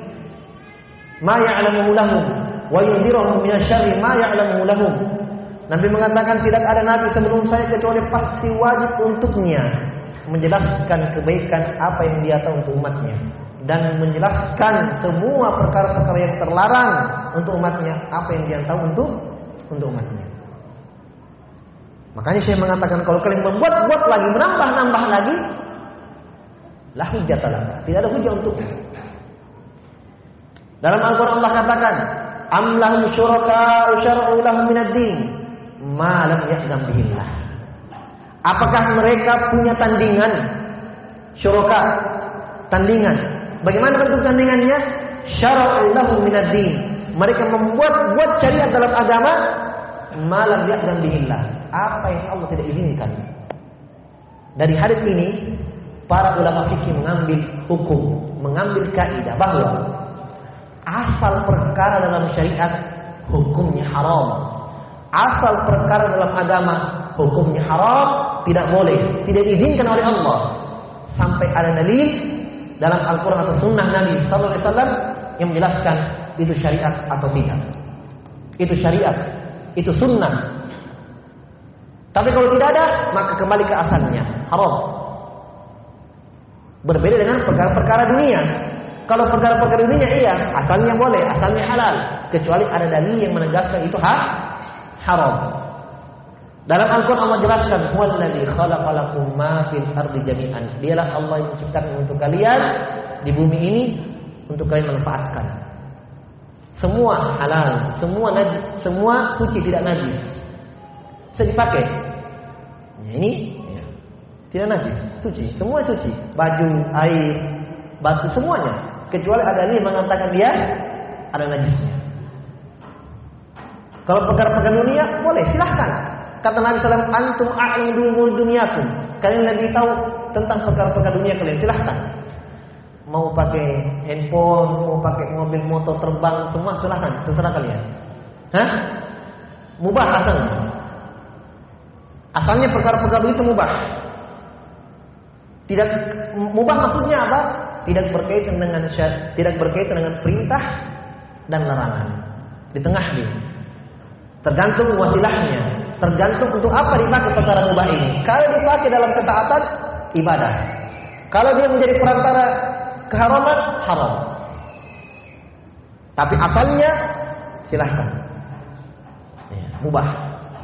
ma ya'lamuhu lahum wa yunziruhum min asy-syarri ma ya'lamuhu lahum." Nabi mengatakan tidak ada nabi sebelum saya kecuali pasti wajib untuknya menjelaskan kebaikan apa yang dia tahu untuk umatnya dan menjelaskan semua perkara-perkara yang terlarang untuk umatnya apa yang dia tahu untuk untuk umatnya. Makanya saya mengatakan kalau kalian membuat-buat lagi, menambah-nambah lagi, lah hujat Tidak ada hujah untuknya. Dalam Al-Quran Allah katakan, Am lahum syuraka usyara'u lahum minad din malam ya'zam bihillah. Apakah mereka punya tandingan syuraka? Tandingan. Bagaimana bentuk tandingannya? Syara'u lahum minad Mereka membuat buat syariat dalam agama malam ya'zam bihillah. Apa yang Allah tidak izinkan. Dari hadis ini para ulama fikih mengambil hukum, mengambil kaidah bahwa asal perkara dalam syariat hukumnya haram asal perkara dalam agama hukumnya haram, tidak boleh, tidak diizinkan oleh Allah. Sampai ada dalil dalam Al-Quran atau Sunnah Nabi Sallallahu Alaihi Wasallam yang menjelaskan itu syariat atau tidak. Itu syariat, itu sunnah. Tapi kalau tidak ada, maka kembali ke asalnya, haram. Berbeda dengan perkara-perkara dunia. Kalau perkara-perkara dunia iya, asalnya boleh, asalnya halal. Kecuali ada dalil yang menegaskan itu hak, haram. Dalam Al-Quran Allah jelaskan, "Huwallazi khalaqalakum ma fil ardi jami'an." Dialah Allah yang menciptakan untuk kalian di bumi ini untuk kalian manfaatkan. Semua halal, semua najis, semua suci tidak najis. Bisa dipakai. Ya, ini ya, tidak najis, suci, semua suci. Baju, air, batu semuanya. Kecuali ada yang mengatakan dia ada najisnya. Kalau perkara-perkara dunia boleh silahkan. Kata Nabi SAW, antum a'lam bi duniakum. Kalian lebih tahu tentang perkara-perkara dunia kalian silahkan. Mau pakai handphone, mau pakai mobil motor terbang, semua silahkan, terserah kalian. Hah? Mubah asalnya. Asalnya perkara-perkara itu mubah. Tidak mubah maksudnya apa? Tidak berkaitan dengan tidak berkaitan dengan perintah dan larangan. Di tengah dia. Tergantung wasilahnya. Tergantung untuk apa dipakai perkara mubah ini. Kalau dipakai dalam ketaatan, ibadah. Kalau dia menjadi perantara keharaman, haram. Tapi asalnya silahkan. Ya, mubah.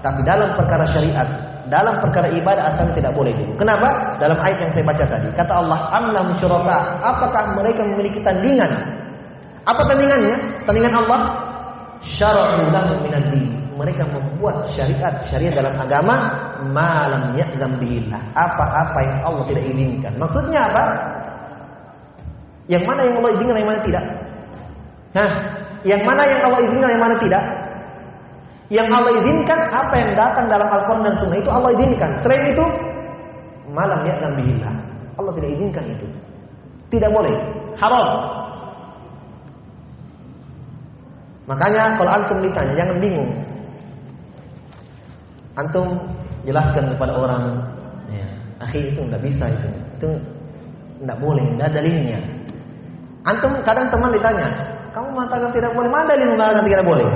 Tapi dalam perkara syariat, dalam perkara ibadah asalnya tidak boleh dulu. Kenapa? Dalam ayat yang saya baca tadi. Kata Allah, syuraka. Apakah mereka memiliki tandingan? Apa tandingannya? Tandingan Allah? Syara'u lahum minad mereka membuat syariat syariat dalam agama malam ya'zam billah. Apa-apa yang Allah tidak inginkan. Maksudnya apa? Yang mana yang Allah izinkan yang mana tidak? Nah yang mana yang Allah izinkan yang mana tidak? Yang Allah izinkan apa yang datang dalam Al-Quran dan Sunnah itu Allah izinkan. Selain itu malam ya'zam billah. Allah tidak izinkan itu. Tidak boleh. Haram. Makanya kalau antum ditanya jangan bingung Antum jelaskan kepada orang, ya, akhi itu nggak bisa itu, itu nggak boleh, nggak dalilnya. Antum kadang teman ditanya, kamu mengatakan tidak boleh, mana dalil mengatakan tidak boleh?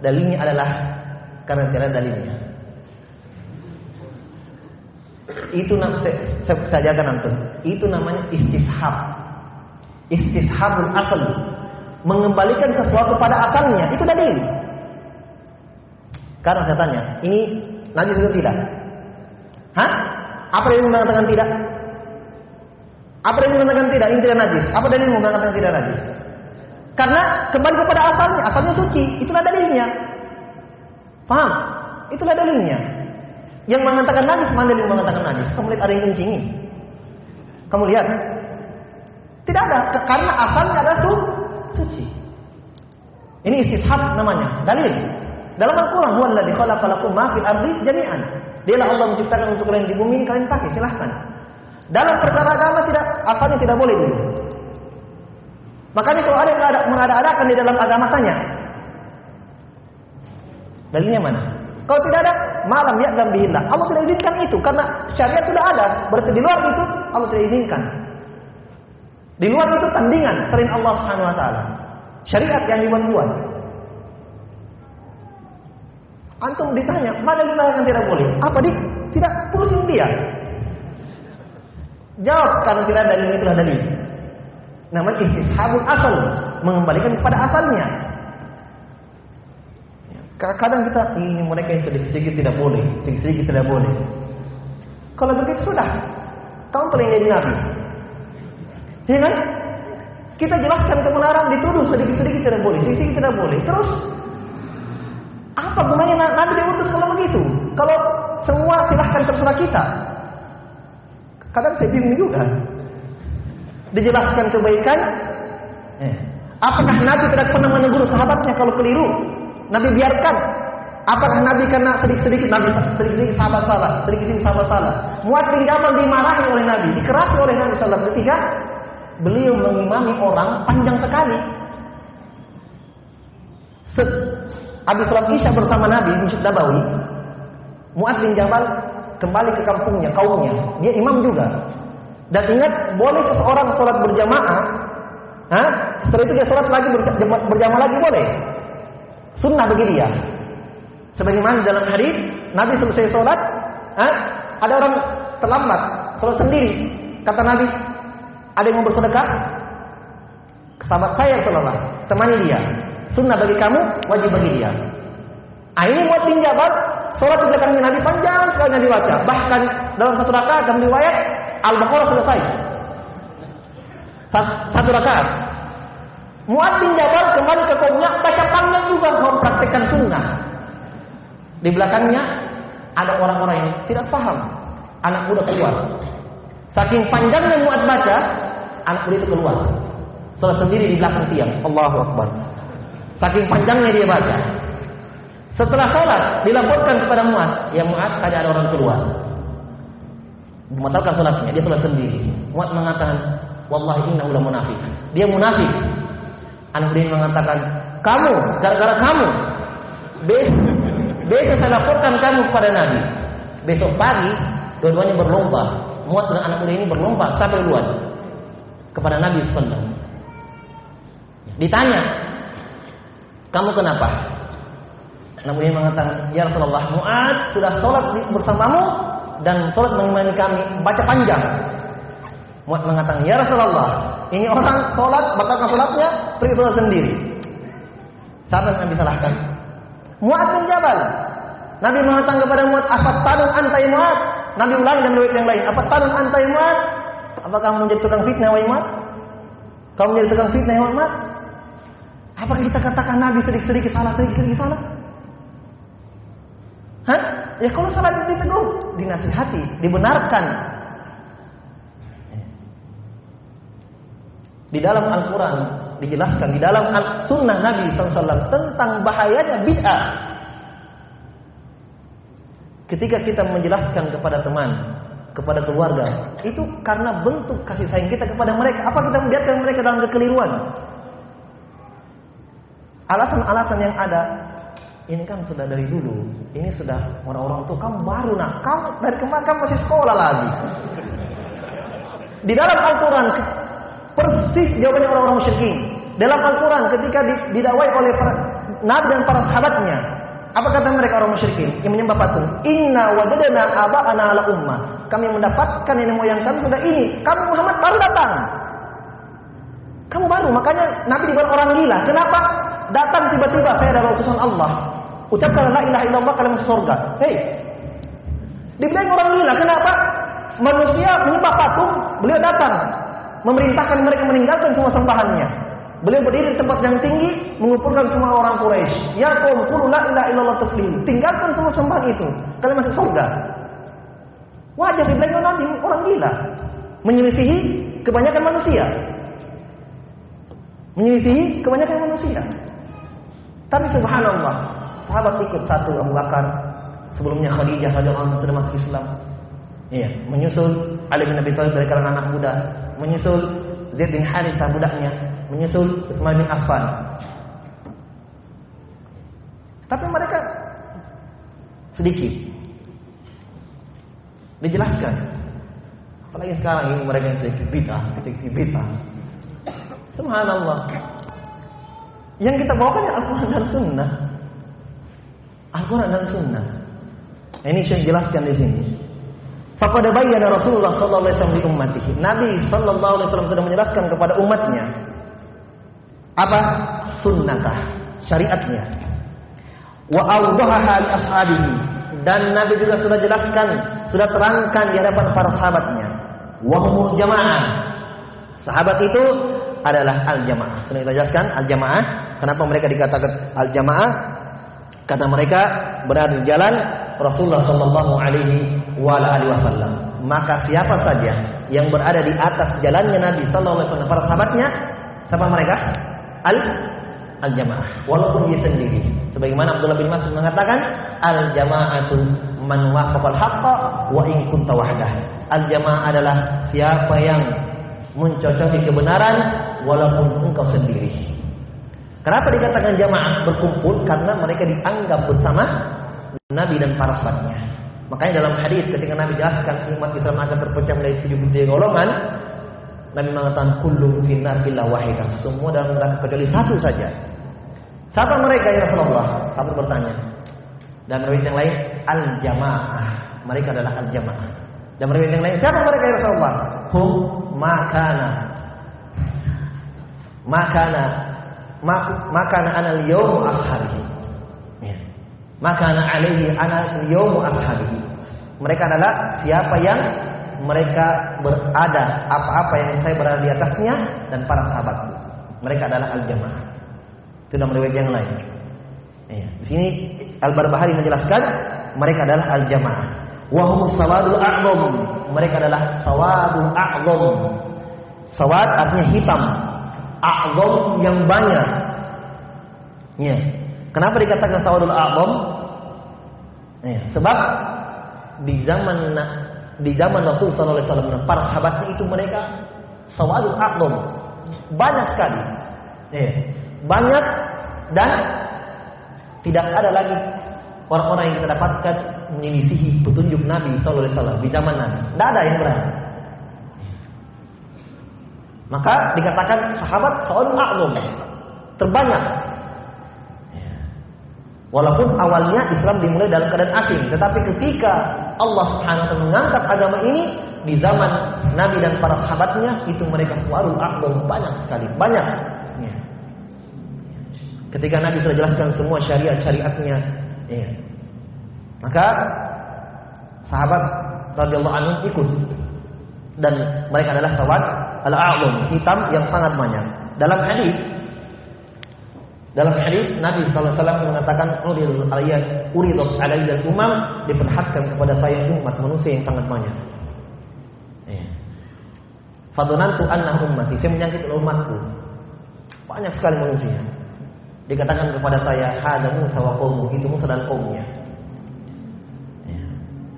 Dalilnya adalah karena tidak dalilnya. Itu saya, saya antum. Itu namanya istishab. Istishabul asal. Mengembalikan sesuatu pada asalnya. Itu dalil. Karena saya tanya, ini najis atau tidak? Hah? Apa yang mengatakan tidak? Apa yang mengatakan tidak? Ini tidak najis. Apa dalil mengatakan tidak najis? Karena kembali kepada asalnya, asalnya suci. Itulah dalilnya. Paham? Itulah dalilnya. Yang mengatakan najis, mana dalil mengatakan najis? Kamu lihat ada yang kencing Kamu lihat? Tidak ada, karena asalnya adalah suci. Ini istishab namanya, dalil. Dalam Al-Quran, huwa alladhi khalaqalakum ma fil ardi jami'an. Dialah Allah menciptakan untuk kalian di bumi ini kalian pakai, silahkan. Dalam perkara agama tidak asalnya tidak boleh dulu. Makanya kalau ada yang mengada-adakan di dalam agama tanya. Dalilnya mana? Kalau tidak ada, malam ya dalam bihillah. Allah tidak izinkan itu karena syariat sudah ada. Berarti di luar itu Allah tidak izinkan. Di luar itu tandingan sering Allah Subhanahu wa taala. Syariat yang dibuat-buat. Antum ditanya, mana yang tidak boleh? Apa di? Tidak pusing dia. Jawab karena tidak ada dalil itulah dalil. Namanya istishabul asal, mengembalikan kepada asalnya. Kadang kita ini mereka yang sedikit-sedikit tidak boleh, sedikit-sedikit tidak boleh. Kalau begitu sudah, kamu paling jadi nabi. Ya kan? Kita jelaskan kebenaran dituduh sedikit-sedikit tidak boleh, sedikit-sedikit tidak boleh. Terus apa gunanya Nabi diutus kalau begitu? Kalau semua silahkan terserah kita. Kadang saya bingung juga. Dijelaskan kebaikan. Eh. Apakah Nabi tidak pernah menegur sahabatnya kalau keliru? Nabi biarkan. Apakah Nabi karena sedikit-sedikit Nabi sedikit-sedikit sahabat salah, sedikit-sedikit sahabat salah. Muat bin Jabal dimarahi oleh Nabi, dikerasi oleh Nabi alaihi wasallam. Beliau mengimami orang panjang sekali. Habis sholat isya bersama Nabi di Masjid Nabawi, Mu'ad bin Jabal kembali ke kampungnya, kaumnya. Dia imam juga. Dan ingat, boleh seseorang sholat berjamaah, ha? setelah itu dia sholat lagi berjamaah lagi boleh. Sunnah bagi dia. Sebagaimana dalam hadis Nabi selesai sholat, ha? ada orang terlambat, sholat sendiri. Kata Nabi, ada yang mau bersedekah? Sahabat saya Rasulullah, temani dia. Sunnah bagi kamu, wajib bagi dia. Ah ini buat bin Jabal, sholat di belakang Nabi panjang sekali Nabi. Bahkan dalam satu rakaat dalam riwayat Al-Baqarah selesai. Satu rakaat. Muad bin Jabal kembali ke kaumnya baca panjang juga mempraktekkan sunnah. Di belakangnya ada orang-orang yang tidak paham. Anak muda keluar. Saking panjangnya Muad baca, anak muda itu keluar. Sholat sendiri di belakang tiang. Allahu Akbar. Saking panjangnya dia baca. Setelah sholat dilaporkan kepada Mu'ad, ya Mu'ad tadi ada orang keluar. Membatalkan sholatnya, dia sholat sendiri. Mu'ad mengatakan, Wallahi inna ulah munafik. Dia munafik. Anak dia mengatakan, kamu, gara-gara kamu, besok saya laporkan kamu kepada Nabi. Besok pagi, dua-duanya berlomba. Mu'ad dengan anak muda ini berlomba sampai luar kepada Nabi Sallallahu Ditanya, kamu kenapa? Dia mengatakan, Ya Rasulullah, Mu'ad sudah sholat bersamamu dan sholat mengimani kami, baca panjang. Mu'ad mengatakan, Ya Rasulullah, ini orang sholat, batalkan sholatnya, pergi sholat sendiri. Siapa yang Nabi salahkan? Mu'ad bin Jabal. Nabi mengatakan kepada Mu'ad, apa tanun antai Mu'ad? Nabi ulangi dan riwayat yang lain, apa tanun antai Mu'ad? Apakah kamu menjadi tukang fitnah, Mu'ad? Kamu menjadi tukang fitnah, Mu'ad? Apakah kita katakan Nabi sedikit-sedikit salah, sedikit-sedikit salah? Hah? Ya kalau salah ditegur, dinasihati, dibenarkan. Di dalam Al-Quran dijelaskan, di dalam Sunnah Nabi SAW tentang bahayanya bid'ah. Ketika kita menjelaskan kepada teman, kepada keluarga, itu karena bentuk kasih sayang kita kepada mereka. Apa kita membiarkan mereka dalam kekeliruan? Alasan-alasan yang ada Ini kan sudah dari dulu. Ini sudah orang-orang tua kamu baru nak. Kamu dari kemarin kamu masih sekolah lagi. Di dalam Al-Quran persis jawabannya orang-orang musyrikin. Dalam Al-Quran ketika didakwai oleh para Nabi dan para sahabatnya, apa kata mereka orang musyrikin yang menyembah patung? Inna wajadana aba'ana ala ummah. Kami mendapatkan nenek moyang kami sudah ini. Kamu Muhammad baru datang. Kamu baru, makanya Nabi dibuat orang gila. Kenapa? Datang tiba-tiba saya adalah utusan Allah. Ucapkan la ilaha illallah kalian masuk surga. Hei. Dibilang orang gila. Kenapa? Manusia menyembah patung, beliau datang memerintahkan mereka meninggalkan semua sembahannya. Beliau berdiri di tempat yang tinggi, mengumpulkan semua orang Quraisy. Ya kaum, la ilaha illallah taslim. Tinggalkan semua sembahan itu. Kalian masuk surga. Wajar dibilang Nabi orang gila. Menyelisihi kebanyakan manusia. Menyelisihi kebanyakan manusia. Tapi subhanallah, sahabat ikut satu Abu Bakar, sebelumnya Khadijah radhiyallahu sudah masuk Islam. Iya, menyusul Ali bin Abi Thalib dari kalangan anak muda, menyusul Zaid bin Harithah budaknya, menyusul Utsman bin Affan. Tapi mereka sedikit dijelaskan. Apalagi sekarang ini mereka yang sedikit bid'ah, sedikit bid'ah. Subhanallah. Yang kita bawakan ya Al-Quran dan Sunnah. Al-Quran dan Sunnah. Nah, ini saya jelaskan di sini. Faqad bayyana Rasulullah sallallahu alaihi wasallam di ummatihi. Nabi sallallahu alaihi wasallam sudah menjelaskan kepada umatnya apa sunnatah, syariatnya. Wa awdahaha li ashabihi dan Nabi juga sudah jelaskan, sudah terangkan di hadapan para sahabatnya. Wa humul jamaah. Sahabat itu adalah al-jamaah. Sudah kita jelaskan al-jamaah. Kenapa mereka dikatakan al-jamaah? Kata mereka berada di jalan Rasulullah Shallallahu Alaihi Wasallam. Maka siapa saja yang berada di atas jalannya Nabi Shallallahu Alaihi Wasallam para sahabatnya, siapa mereka? Al al jamaah. Walaupun dia sendiri. Sebagaimana Abdullah bin Mas'ud mengatakan, al jamaatu man wafaqal haqqa wa in kunta wahdah. Al jamaah adalah siapa yang mencocoki kebenaran walaupun engkau sendiri. Kenapa dikatakan jamaah berkumpul? Karena mereka dianggap bersama Nabi dan para sahabatnya. Makanya dalam hadis ketika Nabi jelaskan umat Islam akan terpecah menjadi 73 golongan, Nabi mengatakan kullu finnar illa wahidah. Semua dalam neraka kecuali satu saja. Siapa mereka ya Rasulullah? Satu bertanya. Dan riwayat yang lain al-jamaah. Mereka adalah al-jamaah. Dan riwayat yang lain siapa mereka ya Rasulullah? Hum makana. Makana maka ana al-yawm ashabihi. Ya. Maka ana alaihi ana ashabihi. Mereka adalah siapa yang mereka berada apa-apa yang saya berada di atasnya dan para sahabatku. Mereka adalah al-jamaah. Itu dalam riwayat yang lain. Ya. Di sini Al-Barbahari menjelaskan mereka adalah al-jamaah. Wa humus sawadul a'dham. Mereka adalah sawadul a'dham. Sawad artinya hitam, a'zam yang banyak. Ya. Kenapa dikatakan sawadul a'zam? Ya. Sebab di zaman di zaman Rasul sallallahu alaihi wasallam para sahabatnya itu mereka sawadul a'zam. Banyak sekali. Ya. Banyak dan tidak ada lagi orang-orang yang kita dapatkan menyelisihi petunjuk Nabi sallallahu alaihi wasallam di zaman Nabi. Tidak ada yang berani. Maka dikatakan sahabat a'lum terbanyak. Walaupun awalnya Islam dimulai dalam keadaan asing, tetapi ketika Allah Subhanahu mengangkat agama ini di zaman Nabi dan para sahabatnya itu mereka suarul a'lum banyak sekali, banyak. Ya. Ketika Nabi sudah jelaskan semua syariat-syariatnya, ya. maka sahabat radhiyallahu anhu ikut dan mereka adalah sahabat al-a'lum, hitam yang sangat banyak. Dalam hadis dalam hadis Nabi SAW mengatakan uridul ayat uridul alayya umam diperhadkan kepada saya umat manusia yang sangat banyak. Ya. Fadonantu anna ummati saya menyangkut umatku banyak sekali manusia. Dikatakan kepada saya hada Musa wa itu Musa dan kaumnya.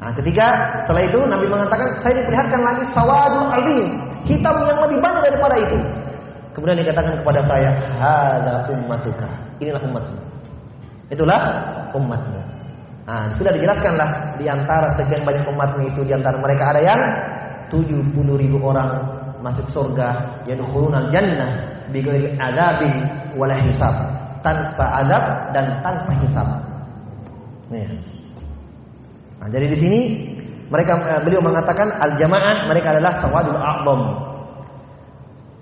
Nah, ketika setelah itu Nabi mengatakan saya diperlihatkan lagi sawadul alim hitam yang lebih banyak daripada itu. Kemudian dikatakan kepada saya, "Hadza ummatuka." Inilah umatmu. Itulah umatmu. Nah, sudah dijelaskanlah di antara sekian banyak umatmu itu di antara mereka ada yang 70 ribu orang masuk surga yadkhulunal jannah bighairi adzabin wala hisab tanpa azab dan tanpa hisab. Nah, jadi di sini mereka eh, beliau mengatakan al jamaah mereka adalah sawadul a'dham.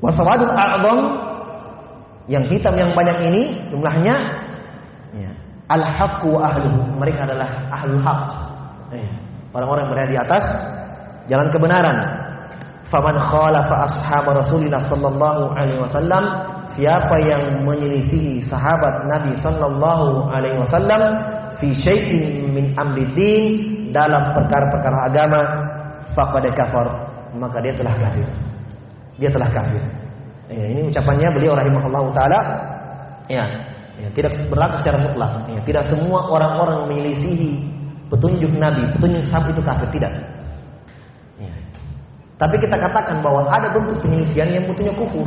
Wa sawadul a'dham yang hitam yang banyak ini jumlahnya ya, al haqqu wa ahluhu. Mereka adalah ahlul haq. Ya, orang-orang berada di atas jalan kebenaran. Faman khalafa ashab Rasulullah sallallahu alaihi wasallam siapa yang menyelisihi sahabat Nabi sallallahu alaihi wasallam fi syai'in min amri dalam perkara-perkara agama faqad kafar maka dia telah kafir. Dia telah kafir. Ya, ini ucapannya beliau rahimahullah taala. Ya, ya, tidak berlaku secara mutlak. Ya, tidak semua orang-orang menyelisihi petunjuk Nabi, petunjuk sahabat itu kafir tidak. Ya. Tapi kita katakan bahwa ada bentuk penyelisihan yang bentuknya kufur.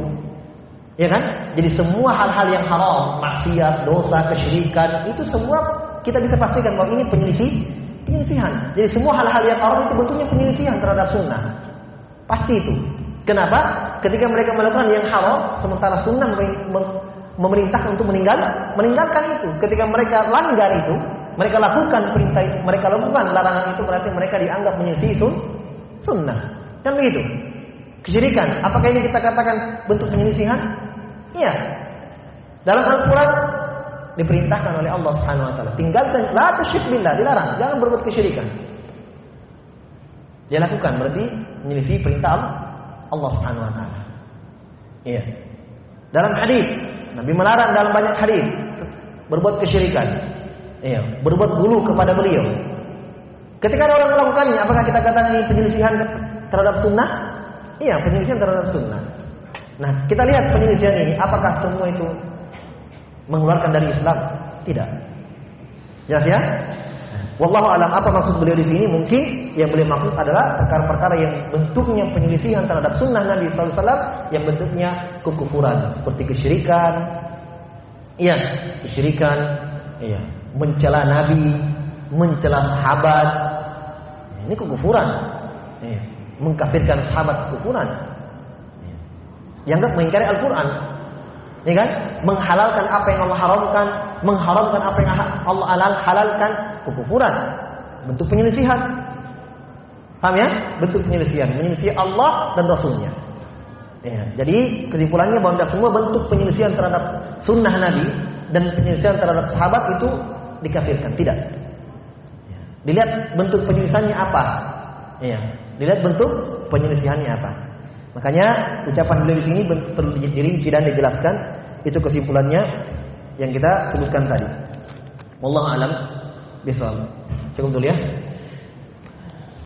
Ya kan? Jadi semua hal-hal yang haram, maksiat, dosa, kesyirikan, itu semua kita bisa pastikan bahwa ini penyelisih, penyelisihan. Jadi semua hal-hal yang haram itu bentuknya penyelisihan terhadap sunnah. Pasti itu. Kenapa? Ketika mereka melakukan yang haram, sementara sunnah memerintahkan untuk meninggal, meninggalkan itu. Ketika mereka langgar itu, mereka lakukan perintah itu, mereka lakukan larangan itu berarti mereka dianggap menyelisih sun, sunnah. Kan begitu? Kesyirikan, apakah ini kita katakan bentuk penyelisihan? Iya. Dalam Al-Quran diperintahkan oleh Allah Subhanahu Wa Taala tinggalkan la tusyrik billah dilarang jangan berbuat kesyirikan. Dia lakukan berarti menyelisih perintah Allah. Allah Subhanahu wa taala. Iya. Dalam hadis Nabi melarang dalam banyak hadis berbuat kesyirikan. Iya, berbuat gulu kepada beliau. Ketika ada orang melakukannya, apakah kita katakan ini penyelisihan terhadap sunnah? Iya, penyelisihan terhadap sunnah. Nah, kita lihat penyelisihan ini, apakah semua itu mengeluarkan dari Islam? Tidak. Jelas ya? Wallahu alam apa maksud beliau di sini? Mungkin yang beliau maksud adalah perkara-perkara yang bentuknya penyelisihan terhadap sunnah Nabi SAW yang bentuknya kekufuran seperti kesyirikan, iya kesyirikan, iya mencela Nabi, mencela sahabat, ini kekufuran, iya. mengkafirkan sahabat kekufuran, iya. yang mengingkari Al-Quran, ya kan? Menghalalkan apa yang Allah haramkan, mengharamkan apa yang Allah halal halalkan, kekufuran. Bentuk penyelisihan. Paham ya? Bentuk penyelisihan, menyelisih Allah dan Rasulnya. Ya, jadi kesimpulannya bahwa semua bentuk penyelisihan terhadap sunnah Nabi dan penyelisihan terhadap sahabat itu dikafirkan, tidak. Ya. Dilihat bentuk penyelisihannya apa. Ya. Dilihat bentuk penyelisihannya apa. Makanya ucapan beliau di sini perlu dirinci dan dijelaskan. Itu kesimpulannya yang kita sebutkan tadi. Wallahu alam bisawab. Cukup dulu ya.